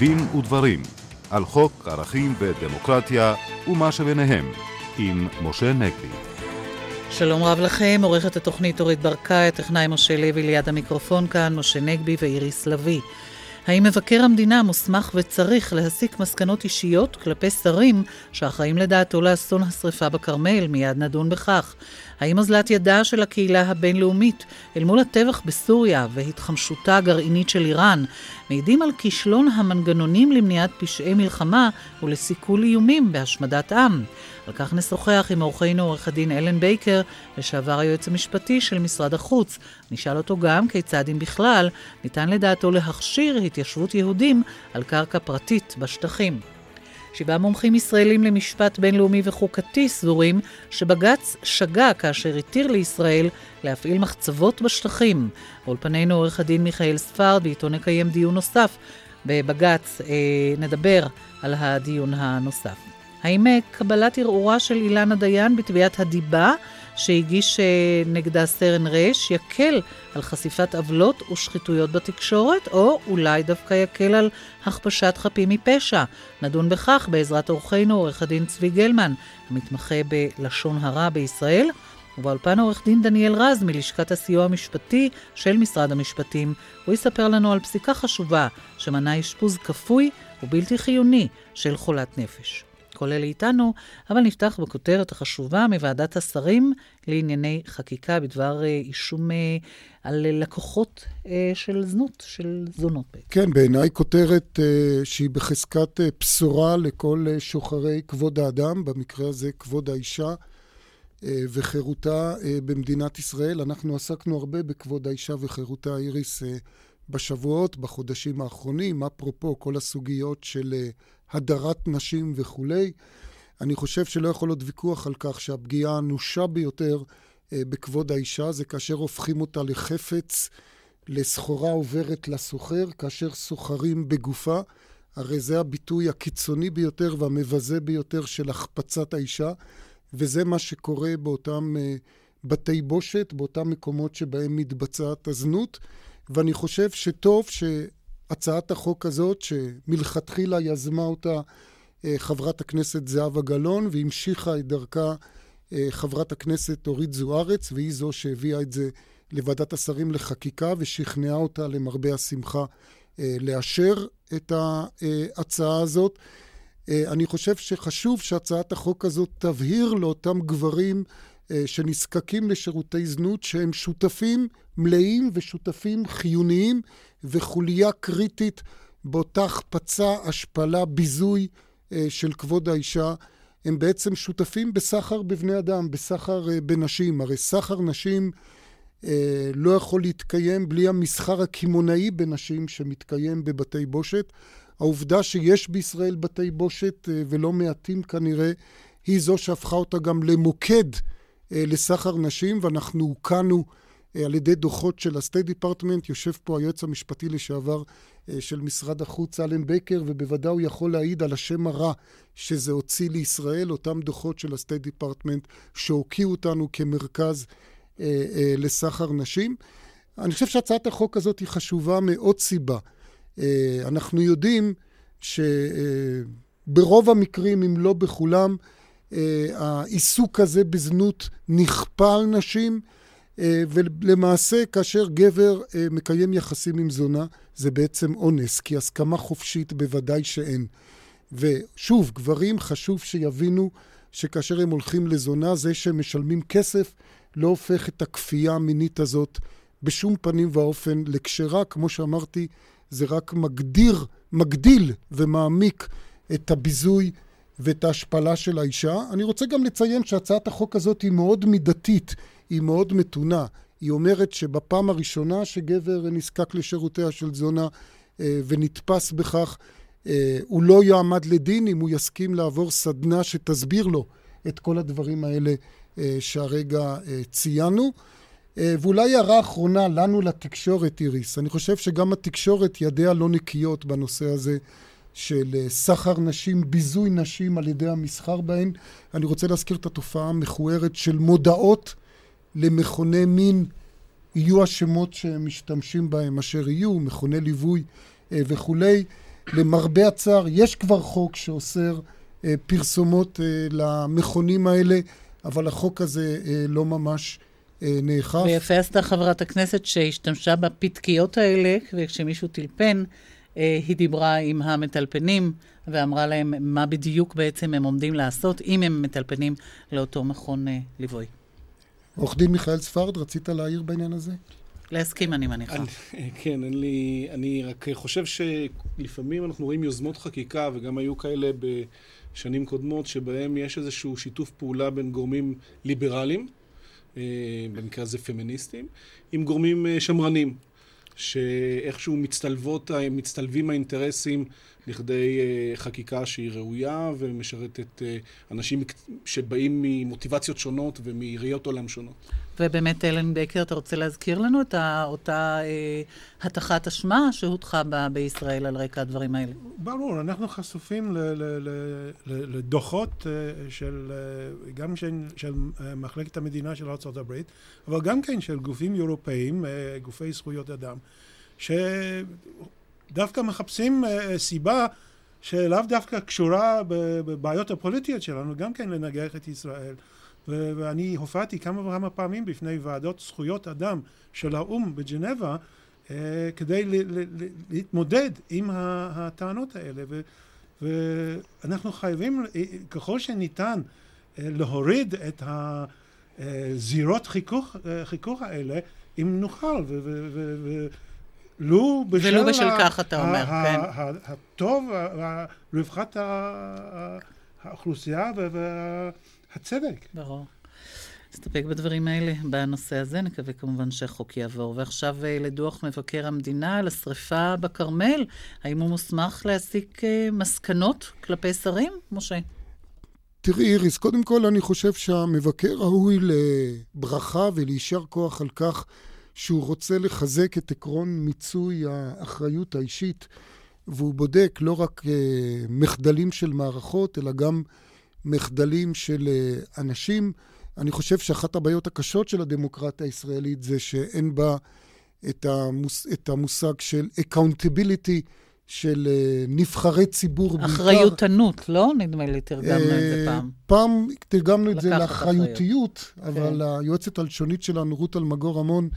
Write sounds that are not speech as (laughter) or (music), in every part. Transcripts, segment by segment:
דין ודברים על חוק ערכים ודמוקרטיה ומה שביניהם עם משה נגבי. שלום רב לכם, עורכת התוכנית אורית ברקאי, הטכנאי משה לוי ליד המיקרופון כאן, משה נגבי ואיריס לביא. האם מבקר המדינה מוסמך וצריך להסיק מסקנות אישיות כלפי שרים שאחראים לדעתו לאסון השרפה בכרמל? מיד נדון בכך. האם אוזלת ידה של הקהילה הבינלאומית אל מול הטבח בסוריה והתחמשותה הגרעינית של איראן מעידים על כישלון המנגנונים למניעת פשעי מלחמה ולסיכול איומים בהשמדת עם? על כך נשוחח עם אורחנו עורך הדין אלן בייקר, לשעבר היועץ המשפטי של משרד החוץ. נשאל אותו גם כיצד אם בכלל ניתן לדעתו להכשיר התיישבות יהודים על קרקע פרטית בשטחים. שבעה מומחים ישראלים למשפט בינלאומי וחוקתי סבורים שבג"ץ שגה כאשר התיר לישראל להפעיל מחצבות בשטחים. באולפנינו עורך הדין מיכאל ספרד, ואיתו נקיים דיון נוסף בבג"ץ. אה, נדבר על הדיון הנוסף. האם אה, קבלת ערעורה של אילנה דיין בתביעת הדיבה שהגיש אה, נגדה סרן רש יקל על חשיפת עוולות ושחיתויות בתקשורת, או אולי דווקא יקל על הכפשת חפים מפשע. נדון בכך בעזרת אורחנו עורך הדין צבי גלמן, המתמחה בלשון הרע בישראל, ובאולפן עורך דין דניאל רז מלשכת הסיוע המשפטי של משרד המשפטים. הוא יספר לנו על פסיקה חשובה שמנה אשפוז כפוי ובלתי חיוני של חולת נפש. אלה איתנו, אבל נפתח בכותרת החשובה מוועדת השרים לענייני חקיקה בדבר אה, אישום אה, על לקוחות אה, של זנות, של זונות. כן, בעיניי כותרת שהיא בחזקת בשורה לכל שוחרי כבוד האדם, במקרה הזה כבוד האישה. וחירותה במדינת ישראל. אנחנו עסקנו הרבה בכבוד האישה וחירותה, איריס, בשבועות, בחודשים האחרונים, אפרופו כל הסוגיות של הדרת נשים וכולי. אני חושב שלא יכול להיות ויכוח על כך שהפגיעה האנושה ביותר אה, בכבוד האישה זה כאשר הופכים אותה לחפץ, לסחורה עוברת לסוחר, כאשר סוחרים בגופה. הרי זה הביטוי הקיצוני ביותר והמבזה ביותר של החפצת האישה, וזה מה שקורה באותם אה, בתי בושת, באותם מקומות שבהם מתבצעת הזנות. ואני חושב שטוב ש... הצעת החוק הזאת, שמלכתחילה יזמה אותה אה, חברת הכנסת זהבה גלאון, והמשיכה את דרכה אה, חברת הכנסת אורית זוארץ, והיא זו שהביאה את זה לוועדת השרים לחקיקה ושכנעה אותה למרבה השמחה אה, לאשר את ההצעה הזאת. אני חושב שחשוב שהצעת החוק הזאת תבהיר לאותם גברים שנזקקים לשירותי זנות שהם שותפים מלאים ושותפים חיוניים וחוליה קריטית באותה החפצה, השפלה, ביזוי אה, של כבוד האישה. הם בעצם שותפים בסחר בבני אדם, בסחר אה, בנשים. הרי סחר נשים אה, לא יכול להתקיים בלי המסחר הקמעונאי בנשים שמתקיים בבתי בושת. העובדה שיש בישראל בתי בושת, ולא מעטים כנראה, היא זו שהפכה אותה גם למוקד לסחר נשים, ואנחנו הוקענו אה, על ידי דוחות של ה-State Department. יושב פה היועץ המשפטי לשעבר אה, של משרד החוץ, אלן בייקר, ובוודאי הוא יכול להעיד על השם הרע שזה הוציא לישראל, אותם דוחות של ה-State Department שהוקיעו אותנו כמרכז אה, אה, לסחר נשים. אני חושב שהצעת החוק הזאת היא חשובה מעוד סיבה. אה, אנחנו יודעים שברוב אה, המקרים, אם לא בכולם, אה, העיסוק הזה בזנות נכפה על נשים. אה, ולמעשה, כאשר גבר אה, מקיים יחסים עם זונה, זה בעצם אונס, כי הסכמה חופשית בוודאי שאין. ושוב, גברים חשוב שיבינו שכאשר הם הולכים לזונה, זה שהם משלמים כסף לא הופך את הכפייה המינית הזאת בשום פנים ואופן לכשרה. כמו שאמרתי, זה רק מגדיר, מגדיל ומעמיק את הביזוי ואת ההשפלה של האישה. אני רוצה גם לציין שהצעת החוק הזאת היא מאוד מידתית. היא מאוד מתונה. היא אומרת שבפעם הראשונה שגבר נזקק לשירותיה של תזונה אה, ונתפס בכך, אה, הוא לא יועמד לדין אם הוא יסכים לעבור סדנה שתסביר לו את כל הדברים האלה אה, שהרגע ציינו. ואולי הערה אחרונה לנו לתקשורת, איריס. אני חושב שגם התקשורת ידיה לא נקיות בנושא הזה של סחר נשים, ביזוי נשים על ידי המסחר בהן. אני רוצה להזכיר את התופעה המכוערת של מודעות למכוני מין יהיו השמות שהם משתמשים בהם אשר יהיו, מכוני ליווי אה, וכולי. למרבה הצער, יש כבר חוק שאוסר אה, פרסומות אה, למכונים האלה, אבל החוק הזה אה, לא ממש אה, נאכף. ויפה עשתה חברת הכנסת שהשתמשה בפתקיות האלה, וכשמישהו טלפן, אה, היא דיברה עם המטלפנים ואמרה להם מה בדיוק בעצם הם עומדים לעשות, אם הם מטלפנים לאותו מכון אה, ליווי. עורך דין מיכאל ספרד, רצית להעיר בעניין הזה? להסכים, אני מניחה. אני, כן, אין לי... אני רק חושב שלפעמים אנחנו רואים יוזמות חקיקה, וגם היו כאלה בשנים קודמות, שבהם יש איזשהו שיתוף פעולה בין גורמים ליברליים, אה, במקרה הזה פמיניסטים, עם גורמים אה, שמרנים. שאיכשהו מצטלבות, מצטלבים האינטרסים לכדי אה, חקיקה שהיא ראויה ומשרתת אה, אנשים שבאים ממוטיבציות שונות ומראיות עולם שונות. ובאמת, אלן בקר, אתה רוצה להזכיר לנו את אותה אה, הטחת אשמה שהוטחה בישראל על רקע הדברים האלה? ברור, אנחנו חשופים לדוחות של, גם של, של מחלקת המדינה של ארה"ב, אבל גם כן של גופים אירופאיים, גופי זכויות אדם, שדווקא מחפשים סיבה שלאו דווקא קשורה בבעיות הפוליטיות שלנו, גם כן לנגח את ישראל. ואני הופעתי כמה וכמה פעמים בפני ועדות זכויות אדם של האו"ם בג'נבה אה, כדי להתמודד עם הטענות האלה ואנחנו חייבים ככל שניתן אה, להוריד את הזירות חיכוך, אה, חיכוך האלה אם נוכל ולו בשל, ולו בשל כך אתה אומר, כן. הטוב, רווחת האוכלוסייה וה... הצדק. ברור. נסתפק בדברים האלה בנושא הזה, נקווה כמובן שהחוק יעבור. ועכשיו אה, לדוח מבקר המדינה על השריפה בכרמל. האם הוא מוסמך להסיק אה, מסקנות כלפי שרים, משה? תראי, איריס, קודם כל אני חושב שהמבקר ראוי לברכה וליישר כוח על כך שהוא רוצה לחזק את עקרון מיצוי האחריות האישית, והוא בודק לא רק אה, מחדלים של מערכות, אלא גם מחדלים של אה, אנשים. אני חושב שאחת הבעיות הקשות של הדמוקרטיה הישראלית זה שאין בה את, המוס, את המושג של accountability של אה, נבחרי ציבור בעיקר. אחריותנות, לא? נדמה לי, תרגמנו את זה אה, פעם. פעם תרגמנו את זה לאחריותיות, אבל כן. היועצת הלשונית שלנו, רות אלמגור רמון,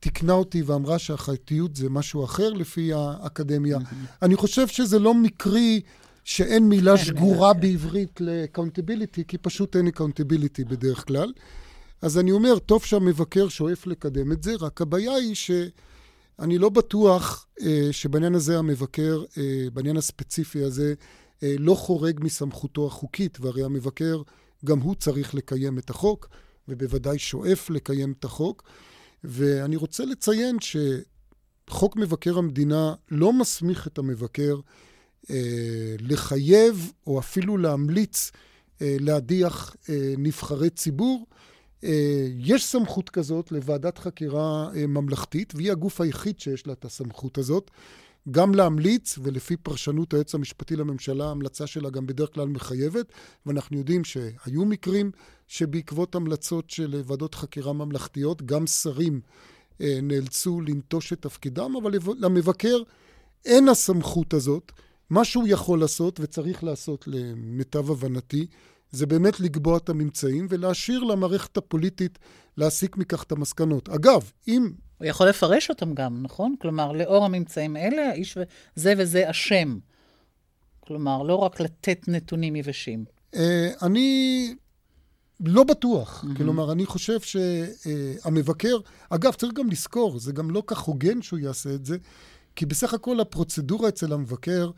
תיקנה אותי ואמרה שהאחריותיות זה משהו אחר לפי האקדמיה. אני חושב שזה לא מקרי שאין מילה שגורה בעברית ל-accountability, כי פשוט אין accountability בדרך כלל. אז אני אומר, טוב שהמבקר שואף לקדם את זה, רק הבעיה היא שאני לא בטוח אה, שבעניין הזה המבקר, אה, בעניין הספציפי הזה, אה, לא חורג מסמכותו החוקית, והרי המבקר, גם הוא צריך לקיים את החוק, ובוודאי שואף לקיים את החוק. ואני רוצה לציין שחוק מבקר המדינה לא מסמיך את המבקר אה, לחייב או אפילו להמליץ אה, להדיח אה, נבחרי ציבור. יש סמכות כזאת לוועדת חקירה ממלכתית, והיא הגוף היחיד שיש לה את הסמכות הזאת, גם להמליץ, ולפי פרשנות היועץ המשפטי לממשלה, ההמלצה שלה גם בדרך כלל מחייבת, ואנחנו יודעים שהיו מקרים שבעקבות המלצות של ועדות חקירה ממלכתיות, גם שרים נאלצו לנטוש את תפקידם, אבל למבקר אין הסמכות הזאת. מה שהוא יכול לעשות וצריך לעשות למיטב הבנתי, זה באמת לקבוע את הממצאים ולהשאיר למערכת הפוליטית להסיק מכך את המסקנות. אגב, אם... הוא יכול לפרש אותם גם, נכון? כלומר, לאור הממצאים האלה, האיש זה וזה אשם. כלומר, לא רק לתת נתונים יבשים. אה, אני לא בטוח. Mm-hmm. כלומר, אני חושב שהמבקר... אגב, צריך גם לזכור, זה גם לא כך הוגן שהוא יעשה את זה, כי בסך הכל הפרוצדורה אצל המבקר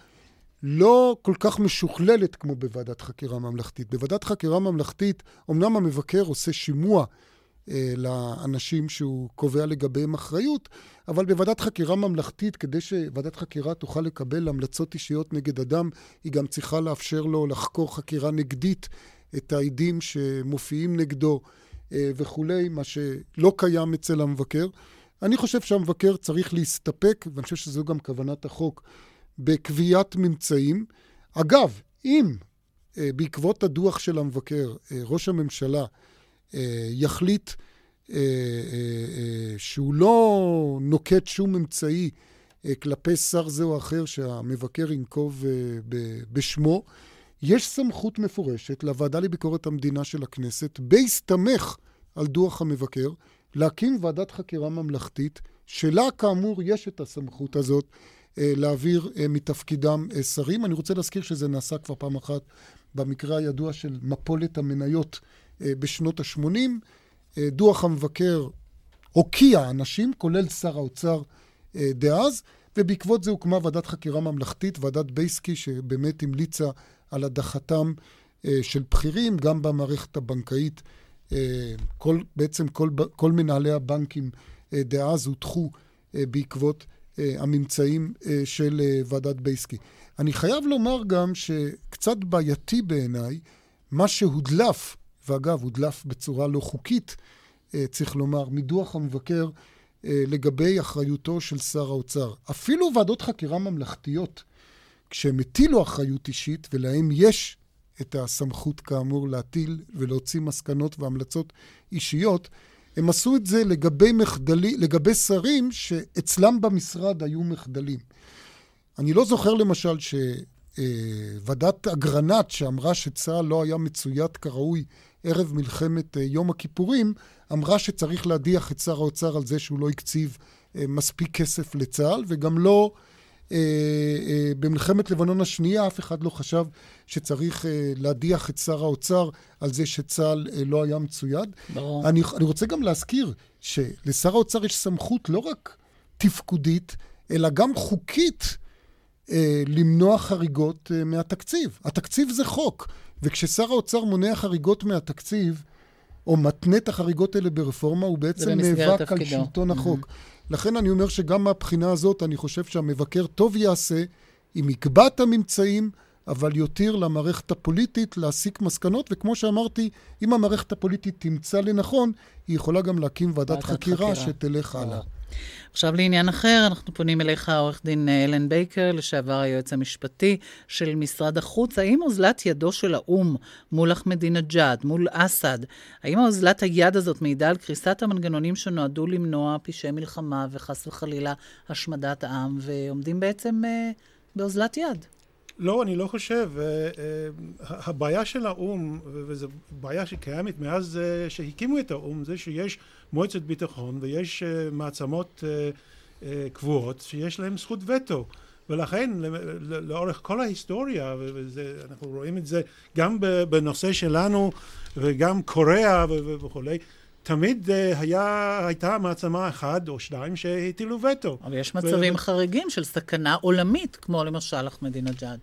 לא כל כך משוכללת כמו בוועדת חקירה ממלכתית. בוועדת חקירה ממלכתית, אמנם המבקר עושה שימוע אה, לאנשים שהוא קובע לגביהם אחריות, אבל בוועדת חקירה ממלכתית, כדי שוועדת חקירה תוכל לקבל המלצות אישיות נגד אדם, היא גם צריכה לאפשר לו לחקור חקירה נגדית את העדים שמופיעים נגדו אה, וכולי, מה שלא קיים אצל המבקר. אני חושב שהמבקר צריך להסתפק, ואני חושב שזו גם כוונת החוק, בקביעת ממצאים. אגב, אם אה, בעקבות הדוח של המבקר אה, ראש הממשלה אה, יחליט שהוא לא נוקט שום אמצעי כלפי שר זה או אחר שהמבקר ינקוב בשמו. יש סמכות מפורשת לוועדה לביקורת המדינה של הכנסת, בהסתמך על דוח המבקר, להקים ועדת חקירה ממלכתית, שלה כאמור יש את הסמכות הזאת להעביר אה, מתפקידם אה, שרים. אני רוצה להזכיר שזה נעשה כבר פעם אחת במקרה הידוע של מפולת המניות בשנות ה-80. דוח המבקר הוקיע אנשים, כולל שר האוצר דאז, ובעקבות זה הוקמה ועדת חקירה ממלכתית, ועדת בייסקי, שבאמת המליצה על הדחתם של בכירים, גם במערכת הבנקאית. כל, בעצם כל, כל מנהלי הבנקים דאז הודחו בעקבות אה, הממצאים אה, של אה, ועדת בייסקי. אני חייב לומר גם שקצת בעייתי בעיניי, מה שהודלף, ואגב, הודלף בצורה לא חוקית, צריך לומר, מדוח המבקר לגבי אחריותו של שר האוצר. אפילו ועדות חקירה ממלכתיות, כשהם הטילו אחריות אישית, ולהם יש את הסמכות כאמור להטיל ולהוציא מסקנות והמלצות אישיות, הם עשו את זה לגבי מחדלי, לגבי שרים שאצלם במשרד היו מחדלים. אני לא זוכר למשל שוועדת אגרנט שאמרה שצה"ל לא היה מצויד כראוי ערב מלחמת אה, יום הכיפורים, אמרה שצריך להדיח את שר האוצר על זה שהוא לא הקציב אה, מספיק כסף לצה"ל, וגם לא אה, אה, במלחמת לבנון השנייה אף אחד לא חשב שצריך אה, להדיח את שר האוצר על זה שצה"ל לא היה מצויד. ברור. אני, אני רוצה גם להזכיר שלשר האוצר יש סמכות לא רק תפקודית, אלא גם חוקית למנוע חריגות מהתקציב. התקציב זה חוק, וכששר האוצר מונע חריגות מהתקציב, או מתנה את החריגות האלה ברפורמה, הוא בעצם נאבק על שלטון החוק. Mm-hmm. לכן אני אומר שגם מהבחינה הזאת, אני חושב שהמבקר טוב יעשה אם יקבע את הממצאים, אבל יותיר למערכת הפוליטית להסיק מסקנות, וכמו שאמרתי, אם המערכת הפוליטית תמצא לנכון, היא יכולה גם להקים ועדת חקירה, חקירה שתלך הלאה. עכשיו לעניין אחר, אנחנו פונים אליך, עורך דין אה, אלן בייקר, לשעבר היועץ המשפטי של משרד החוץ. האם אוזלת ידו של האו"ם מול אחמדינג'אד, מול אסד, האם אוזלת היד הזאת מעידה על קריסת המנגנונים שנועדו למנוע פשעי מלחמה וחס וחלילה השמדת עם, ועומדים בעצם אה, באוזלת יד? לא, אני לא חושב. Uh, uh, הבעיה של האו"ם, וזו בעיה שקיימת מאז uh, שהקימו את האו"ם, זה שיש מועצת ביטחון ויש uh, מעצמות uh, uh, קבועות שיש להן זכות וטו. ולכן לאורך כל ההיסטוריה, ואנחנו רואים את זה גם בנושא שלנו וגם קוריאה וכולי, תמיד היה, הייתה מעצמה אחת או שתיים שהטילו וטו. אבל יש מצבים ו... חריגים של סכנה עולמית, כמו למשל אחמדינג'אד.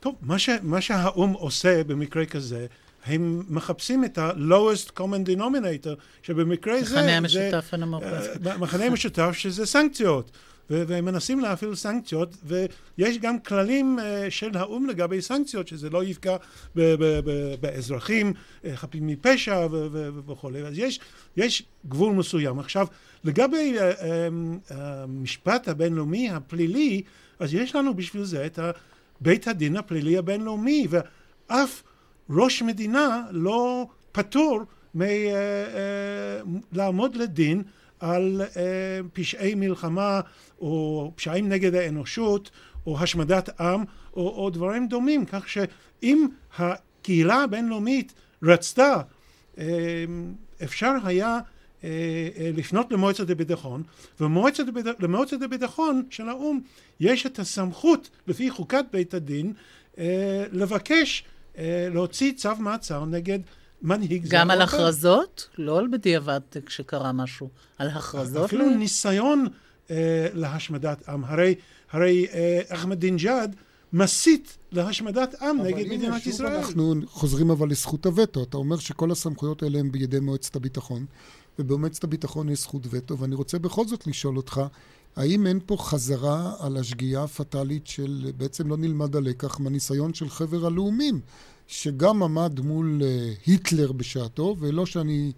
טוב, מה, ש, מה שהאו"ם עושה במקרה כזה, הם מחפשים את ה-lowest common denominator, שבמקרה זה... מחנה המשותף הנמוך. Uh, מחנה המשותף שזה סנקציות. והם מנסים להפעיל סנקציות, ויש גם כללים uh, של האו"ם לגבי סנקציות, שזה לא יפגע באזרחים uh, חפים מפשע וכולי. אז יש, יש גבול מסוים. עכשיו, לגבי המשפט הבינלאומי הפלילי, אז יש לנו בשביל זה את. בית הדין הפלילי הבינלאומי, ואף ראש מדינה לא פטור מלעמוד לדין על פשעי מלחמה או פשעים נגד האנושות או השמדת עם או, או דברים דומים, כך שאם הקהילה הבינלאומית רצתה אפשר היה לפנות למועצת הביטחון, ולמועצת הביטחון של האו"ם יש את הסמכות לפי חוקת בית הדין לבקש להוציא צו מעצר נגד מנהיג זה. גם על הכרזות? לא על בדיעבד כשקרה משהו, על הכרזות? אפילו ניסיון להשמדת עם. הרי, הרי אחמדינג'אד מסית להשמדת עם נגד מדינת ישראל. אנחנו חוזרים אבל לזכות הווטו. אתה אומר שכל הסמכויות האלה הן בידי מועצת הביטחון. ובמועצת הביטחון יש זכות וטו, ואני רוצה בכל זאת לשאול אותך, האם אין פה חזרה על השגיאה הפטאלית של, בעצם לא נלמד הלקח, מהניסיון של חבר הלאומים, שגם עמד מול uh, היטלר בשעתו, ולא שאני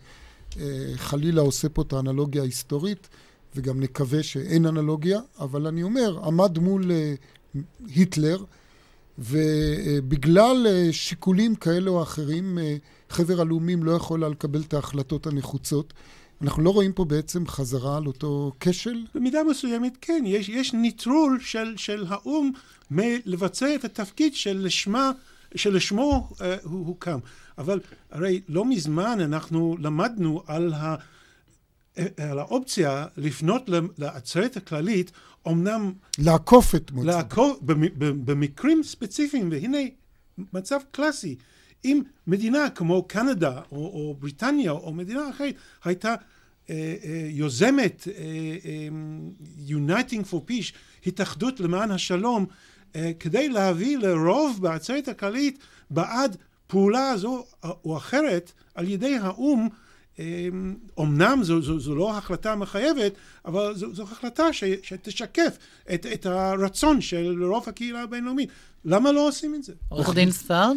uh, חלילה עושה פה את האנלוגיה ההיסטורית, וגם נקווה שאין אנלוגיה, אבל אני אומר, עמד מול uh, היטלר, ובגלל שיקולים כאלה או אחרים, חבר הלאומים לא יכול היה לקבל את ההחלטות הנחוצות. אנחנו לא רואים פה בעצם חזרה על אותו כשל? במידה מסוימת כן, יש, יש ניטרול של, של האו"ם מלבצע את התפקיד שלשמה, שלשמו uh, הוא הוקם. אבל הרי לא מזמן אנחנו למדנו על, ה, על האופציה לפנות לעצרת הכללית, אמנם... לעקוף את מוצא. לעקוף, במקרים ספציפיים, והנה מצב קלאסי. אם מדינה כמו קנדה או, או בריטניה או מדינה אחרת הייתה אה, אה, יוזמת אה, אה, Uniting for Peace, התאחדות למען השלום, אה, כדי להביא לרוב בעצרת הכללית בעד פעולה זו או אחרת על ידי האו"ם אומנם זו, זו, זו לא החלטה מחייבת, אבל זו, זו החלטה ש, שתשקף את, את הרצון של רוב הקהילה הבינלאומית. למה לא עושים את זה? עורך דין ספרד?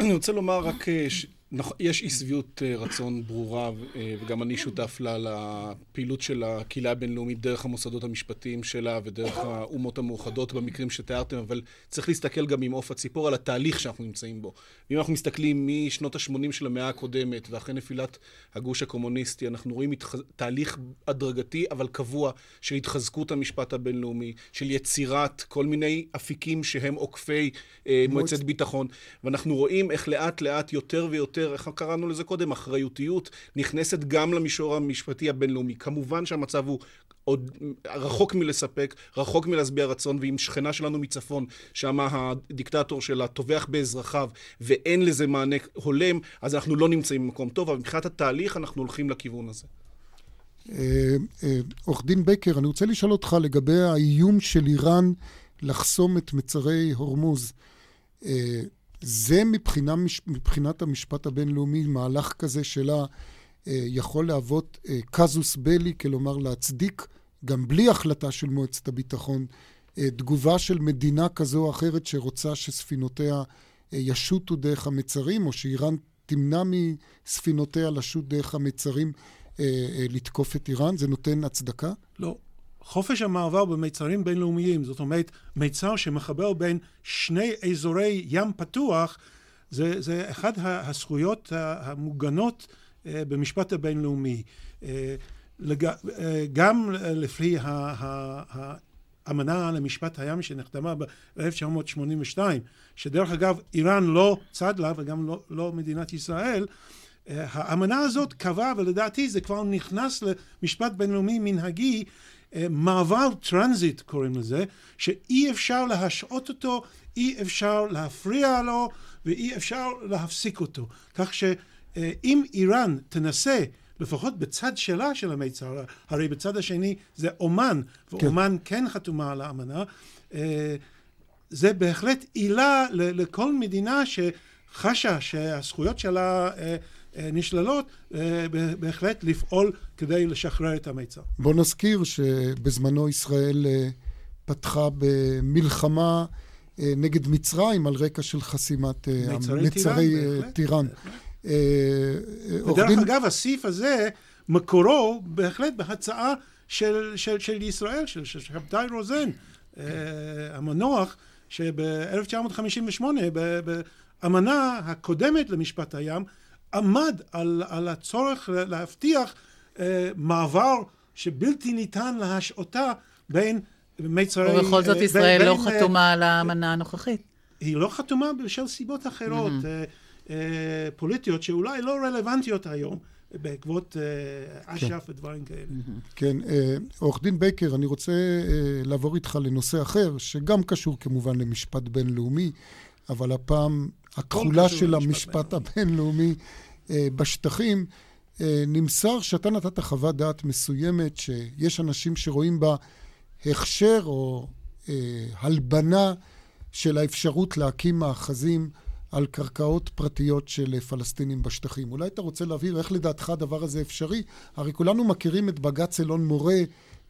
אני רוצה לומר רק יש אי שביעות אה, רצון ברורה, אה, וגם אני שותף לה לפעילות של הקהילה הבינלאומית דרך המוסדות המשפטיים שלה ודרך האומות המאוחדות במקרים שתיארתם, אבל צריך להסתכל גם עם עוף הציפור על התהליך שאנחנו נמצאים בו. אם אנחנו מסתכלים משנות ה-80 של המאה הקודמת ואחרי נפילת הגוש הקומוניסטי, אנחנו רואים התח... תהליך הדרגתי אבל קבוע של התחזקות המשפט הבינלאומי, של יצירת כל מיני אפיקים שהם עוקפי אה, מועצת ביטחון, ואנחנו רואים איך לאט לאט יותר ויותר יותר, איך קראנו לזה קודם, אחריותיות, נכנסת גם למישור המשפטי הבינלאומי. כמובן שהמצב הוא עוד רחוק מלספק, רחוק מלהשביע רצון, ועם שכנה שלנו מצפון, שם הדיקטטור שלה טובח באזרחיו, ואין לזה מענה הולם, אז אנחנו לא נמצאים במקום טוב, אבל מבחינת התהליך אנחנו הולכים לכיוון הזה. אה, אה, עורך דין בקר, אני רוצה לשאול אותך לגבי האיום של איראן לחסום את מצרי הורמוז. זה מבחינה, מבחינת המשפט הבינלאומי, מהלך כזה שלה אה, יכול להוות אה, קזוס בלי, כלומר להצדיק, גם בלי החלטה של מועצת הביטחון, אה, תגובה של מדינה כזו או אחרת שרוצה שספינותיה ישוטו דרך המצרים, או שאיראן תמנע מספינותיה לשוט דרך המצרים לתקוף את איראן? זה נותן הצדקה? לא. חופש המעבר במיצרים בינלאומיים, זאת אומרת, מיצר שמחבר בין שני אזורי ים פתוח, זה, זה אחת הזכויות המוגנות אה, במשפט הבינלאומי. אה, אה, גם לפי האמנה למשפט הים שנחתמה ב-1982, שדרך אגב איראן לא צד לה וגם לא, לא מדינת ישראל, האמנה הזאת קבעה, ולדעתי זה כבר נכנס למשפט בינלאומי מנהגי, מעבר טרנזיט קוראים לזה, שאי אפשר להשעות אותו, אי אפשר להפריע לו ואי אפשר להפסיק אותו. כך שאם איראן תנסה לפחות בצד שלה של המיצר, הרי בצד השני זה אומן, ואומן כן, כן חתומה על האמנה, אה, זה בהחלט עילה לכל מדינה שחשה שהזכויות שלה אה, אה, נשללות, אה, בהחלט לפעול כדי לשחרר את המיצר. בוא נזכיר שבזמנו ישראל אה, פתחה במלחמה נגד מצרים על רקע של חסימת מצרי טיראן. ודרך. אגב, הסעיף הזה, מקורו בהחלט בהצעה של, של, של ישראל, של שבתאי רוזן, המנוח, שב-1958, באמנה הקודמת למשפט הים, עמד על, על הצורך להבטיח אה, מעבר שבלתי ניתן להשעותה בין מיצרי... ובכל זאת אה, ישראל בין, לא בין, אה, חתומה על האמנה הנוכחית. היא לא חתומה בשל סיבות אחרות, mm-hmm. אה, אה, פוליטיות, שאולי לא רלוונטיות היום. בעקבות אה, אש"ף כן. ודברים כאלה. כן, אה, עורך דין בייקר, אני רוצה אה, לעבור איתך לנושא אחר, שגם קשור כמובן למשפט בינלאומי, אבל הפעם התכולה של המשפט הבינלאומי אה, בשטחים. אה, נמסר שאתה נתת חוות דעת מסוימת, שיש אנשים שרואים בה הכשר או אה, הלבנה של האפשרות להקים מאחזים על קרקעות פרטיות של פלסטינים בשטחים. אולי אתה רוצה להבהיר איך לדעתך הדבר הזה אפשרי? הרי כולנו מכירים את בג"ץ אלון מורה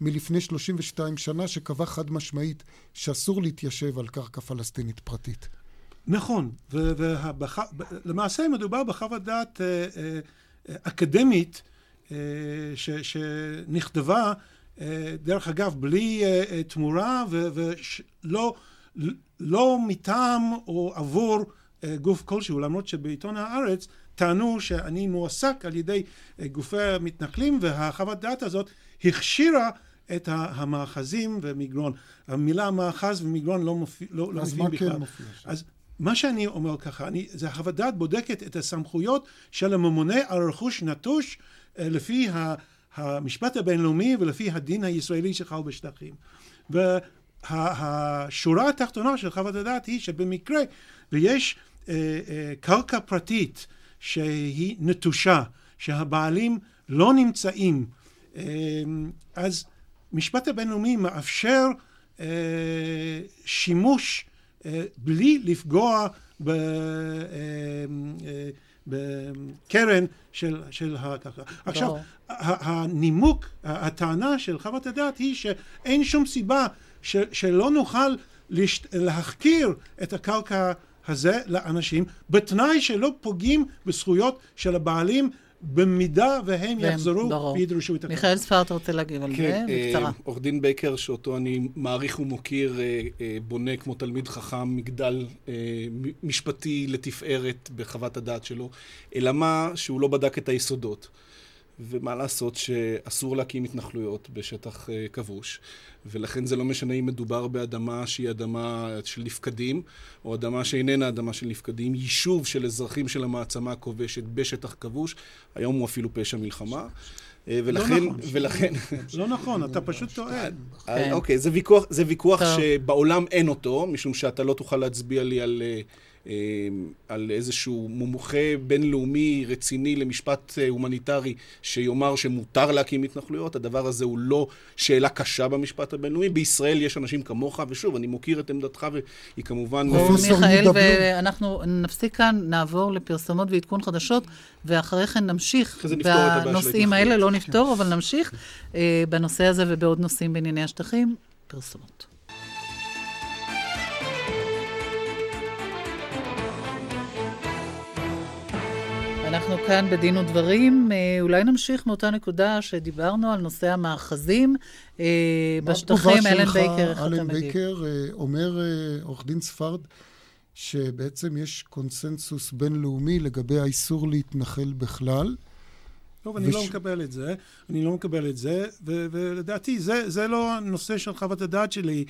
מלפני 32 שנה, שקבע חד משמעית שאסור להתיישב על קרקע פלסטינית פרטית. נכון, ולמעשה מדובר בחוות דעת אה, אה, אקדמית אה, שנכתבה, דרך אגב, בלי תמורה ולא לא מטעם או עבור גוף כלשהו, למרות שבעיתון הארץ טענו שאני מועסק על ידי גופי המתנחלים והחוות דעת הזאת הכשירה את המאחזים ומגרון. המילה מאחז ומגרון לא, מופיע, לא, לא מופיעים בכלל. אז מה כן מופיע? אז מה שאני אומר ככה, אני, זה החוות דעת בודקת את הסמכויות של הממונה על רכוש נטוש אה, לפי המשפט הבינלאומי ולפי הדין הישראלי שחל בשטחים. והשורה התחתונה של חוות הדעת היא שבמקרה ויש אה, אה, קרקע פרטית שהיא נטושה, שהבעלים לא נמצאים, אה, אז משפט הבינלאומי מאפשר אה, שימוש בלי לפגוע ב, אה, אה, בקרן של, של הקרקע. עכשיו, הנימוק, הטענה של חוות הדעת היא שאין שום סיבה ש, שלא נוכל לש, להחכיר את הקרקע הזה לאנשים, בתנאי שלא פוגעים בזכויות של הבעלים במידה והם יחזרו וידרשו את הקרקע. מיכאל ספרט רוצה להגיב על כן, זה בקצרה. אה, עורך דין בייקר, שאותו אני מעריך ומוקיר, אה, אה, בונה כמו תלמיד חכם מגדל משפטי לתפארת בחוות הדעת שלו, אלא מה שהוא לא בדק את היסודות. ומה לעשות שאסור להקים התנחלויות בשטח כבוש. ולכן זה לא משנה אם מדובר באדמה שהיא אדמה של נפקדים, או אדמה שאיננה אדמה של נפקדים, יישוב של אזרחים של המעצמה הכובשת בשטח כבוש, היום הוא אפילו פשע מלחמה. אה, ולכן, לא נכון, ולכן... לא נכון, אתה פשוט טועה. אה, כן. אוקיי, זה ויכוח שבעולם אין אותו, משום שאתה לא תוכל להצביע לי על... אה, אה, על איזשהו מומחה בינלאומי רציני למשפט אה, הומניטרי שיאמר שמותר להקים התנחלויות. הדבר הזה הוא לא שאלה קשה במשפט הבינלאומי. בישראל יש אנשים כמוך, ושוב, אני מוקיר את עמדתך, והיא כמובן... מיכאל, ואנחנו נפסיק כאן, נעבור לפרסומות ועדכון חדשות, ואחרי כן נמשיך. בנושאים האלה לא נפתור, אבל נמשיך אה, בנושא הזה ובעוד נושאים בענייני השטחים. פרסומות. אנחנו כאן בדין ודברים. אה, אולי נמשיך מאותה נקודה שדיברנו על נושא המאחזים אה, בשטחים. אלן בייקר, איך אתה מגיב? אלן בייקר אה, אומר, עורך דין ספרד, שבעצם יש קונסנזוס בינלאומי לגבי האיסור להתנחל בכלל. טוב, אני לא וש... לא מקבל את זה, אני לא מקבל את זה, ו- ולדעתי זה, זה לא הנושא של חוות הדעת שלי.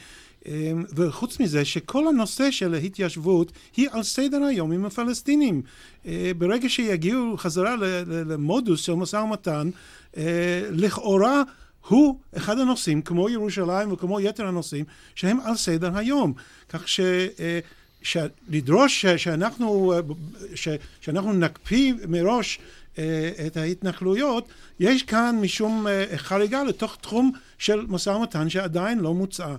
אמ, וחוץ מזה, שכל הנושא של ההתיישבות היא על סדר היום עם הפלסטינים. אה, ברגע שיגיעו חזרה למודוס של משא ומתן, אה, לכאורה הוא אחד הנושאים, כמו ירושלים וכמו יתר הנושאים, שהם על סדר היום. כך ש... אה, לדרוש שאנחנו, שאנחנו נקפיא מראש את ההתנחלויות, יש כאן משום חריגה לתוך תחום של משא ומתן שעדיין לא מוצע.